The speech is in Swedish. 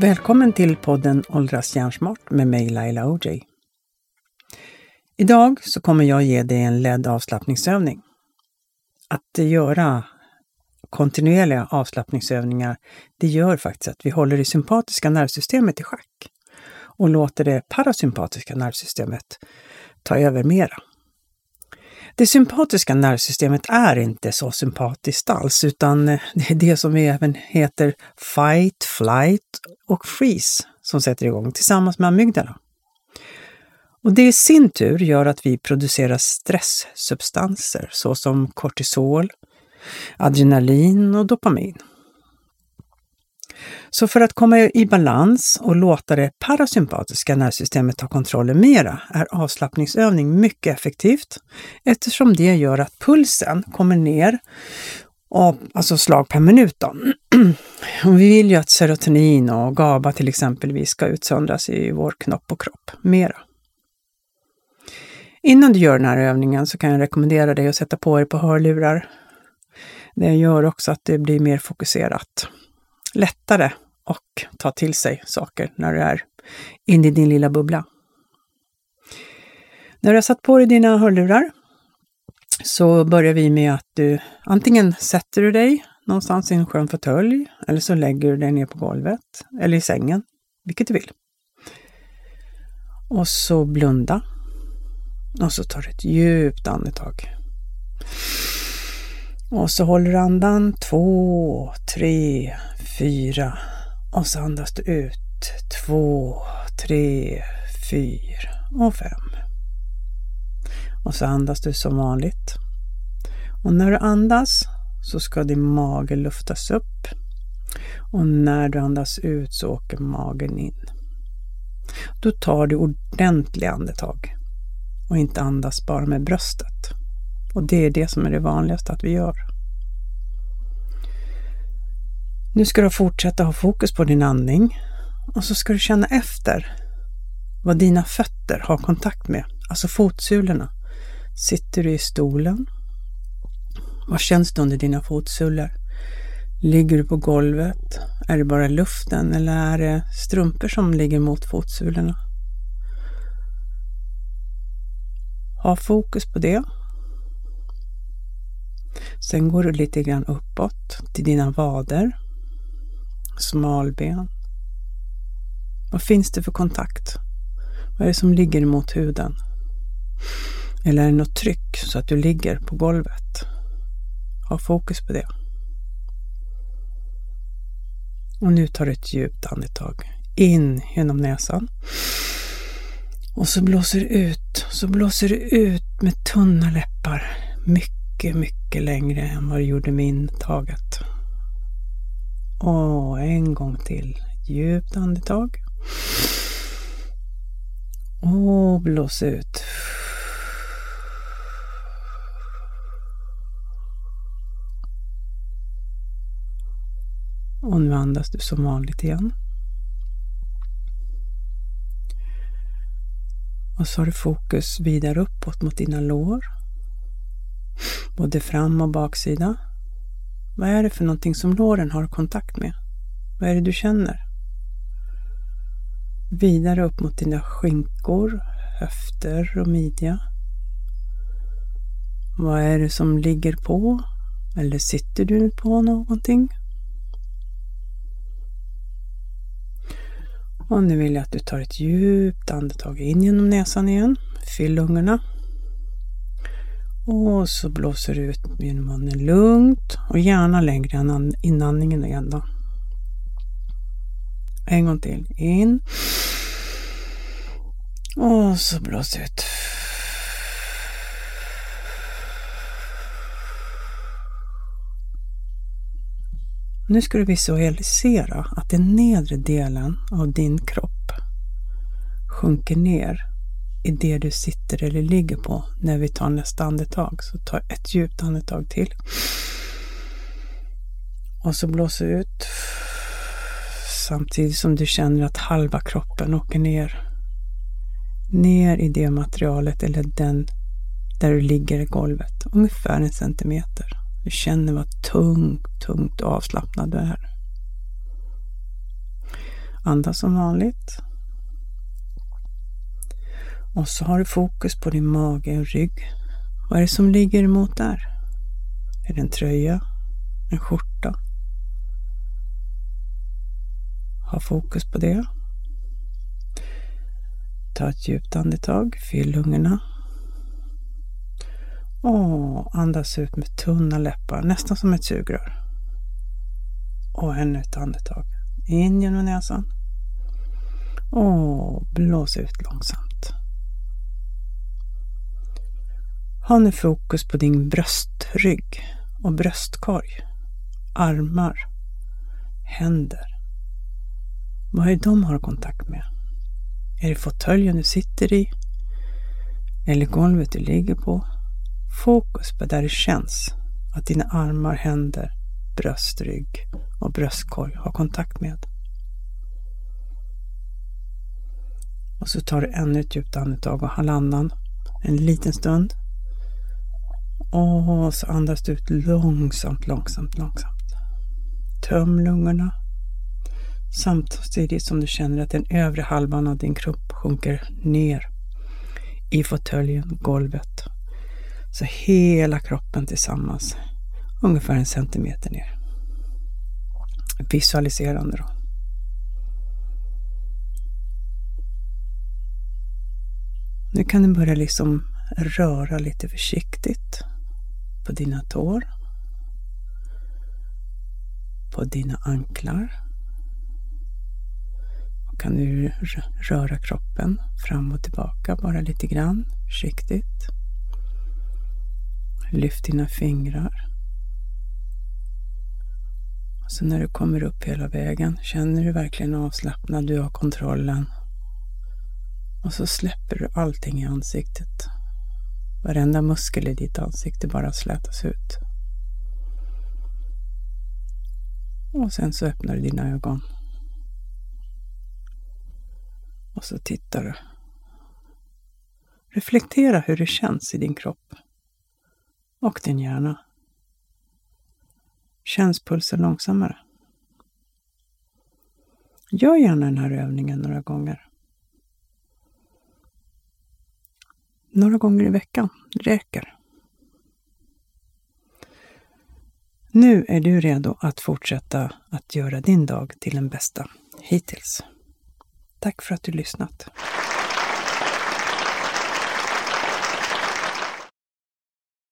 Välkommen till podden Åldras hjärnsmart med mig Laila OJ. Idag så kommer jag ge dig en ledd avslappningsövning. Att göra kontinuerliga avslappningsövningar, det gör faktiskt att vi håller det sympatiska nervsystemet i schack och låter det parasympatiska nervsystemet ta över mera. Det sympatiska nervsystemet är inte så sympatiskt alls, utan eh, det är det som vi även heter fight, flight och freeze som sätter igång tillsammans med amygdala. Och det i sin tur gör att vi producerar stresssubstanser såsom kortisol, adrenalin och dopamin. Så för att komma i balans och låta det parasympatiska nervsystemet ta kontrollen mera är avslappningsövning mycket effektivt eftersom det gör att pulsen kommer ner, alltså slag per minut. Då. Och vi vill ju att serotonin och GABA till exempel ska utsöndras i vår knopp och kropp mera. Innan du gör den här övningen så kan jag rekommendera dig att sätta på dig på hörlurar. Det gör också att det blir mer fokuserat lättare och ta till sig saker när du är inne i din lilla bubbla. När du har satt på dig dina hörlurar så börjar vi med att du antingen sätter du dig någonstans i en skön fåtölj eller så lägger du dig ner på golvet eller i sängen, vilket du vill. Och så blunda. Och så tar du ett djupt andetag. Och så håller du andan två, tre, fyra. Och så andas du ut. Två, tre, fyra och fem. Och så andas du som vanligt. Och när du andas så ska din mage luftas upp. Och när du andas ut så åker magen in. Då tar du ordentliga andetag och inte andas bara med bröstet. Och det är det som är det vanligaste att vi gör. Nu ska du fortsätta ha fokus på din andning och så ska du känna efter vad dina fötter har kontakt med, alltså fotsulorna. Sitter du i stolen? Vad känns det under dina fotsulor? Ligger du på golvet? Är det bara luften eller är det strumpor som ligger mot fotsulorna? Ha fokus på det. Sen går du lite grann uppåt till dina vader smalben. Vad finns det för kontakt? Vad är det som ligger mot huden? Eller är det något tryck så att du ligger på golvet? Ha fokus på det. Och nu tar du ett djupt andetag. In genom näsan. Och så blåser du ut. Så blåser du ut med tunna läppar. Mycket, mycket längre än vad du gjorde med intaget. Och en gång till. Djupt andetag. Och blås ut. Och nu andas du som vanligt igen. Och så har du fokus vidare uppåt mot dina lår. Både fram och baksida. Vad är det för någonting som låren har kontakt med? Vad är det du känner? Vidare upp mot dina skinkor, höfter och midja. Vad är det som ligger på? Eller sitter du på någonting? Och nu vill jag att du tar ett djupt andetag in genom näsan igen. Fyll lungorna. Och så blåser du ut genom munnen lugnt och gärna längre än inandningen igen då. En gång till. In. Och så blås ut. Nu ska du visualisera att den nedre delen av din kropp sjunker ner i det du sitter eller ligger på när vi tar nästa andetag. Så ta ett djupt andetag till. Och så blås ut samtidigt som du känner att halva kroppen åker ner. Ner i det materialet eller den där du ligger i golvet, ungefär en centimeter. Du känner vad tungt, tungt och avslappnad du är. Andas som vanligt. Och så har du fokus på din mage och rygg. Vad är det som ligger emot där? Är det en tröja? En skjorta? Ha fokus på det. Ta ett djupt andetag, fyll lungorna. Och andas ut med tunna läppar, nästan som ett sugrör. Och ännu ett andetag. In genom näsan. Och blås ut långsamt. Ha nu fokus på din bröstrygg och bröstkorg. Armar. Händer. Vad är det de har kontakt med? Är det fåtöljen du sitter i? Eller golvet du ligger på? Fokus på där det känns att dina armar, händer, bröstrygg och bröstkorg har kontakt med. Och så tar du ännu ett djupt andetag och håll andan en liten stund. Och så andas du ut långsamt, långsamt, långsamt. Töm lungorna samtidigt som du känner att den övre halvan av din kropp sjunker ner i fåtöljen, golvet. Så hela kroppen tillsammans, ungefär en centimeter ner. Visualiserande då. Nu kan du börja liksom röra lite försiktigt på dina tår, på dina anklar. Och kan du röra kroppen fram och tillbaka bara lite grann, försiktigt. Lyft dina fingrar. Och så när du kommer upp hela vägen känner du verkligen avslappnad, du har kontrollen. Och så släpper du allting i ansiktet. Varenda muskel i ditt ansikte bara slätas ut. Och sen så öppnar du dina ögon. Och så tittar du. Reflektera hur det känns i din kropp och din hjärna. Känns pulsen långsammare? Gör gärna den här övningen några gånger. Några gånger i veckan räcker. Nu är du redo att fortsätta att göra din dag till den bästa hittills. Tack för att du lyssnat.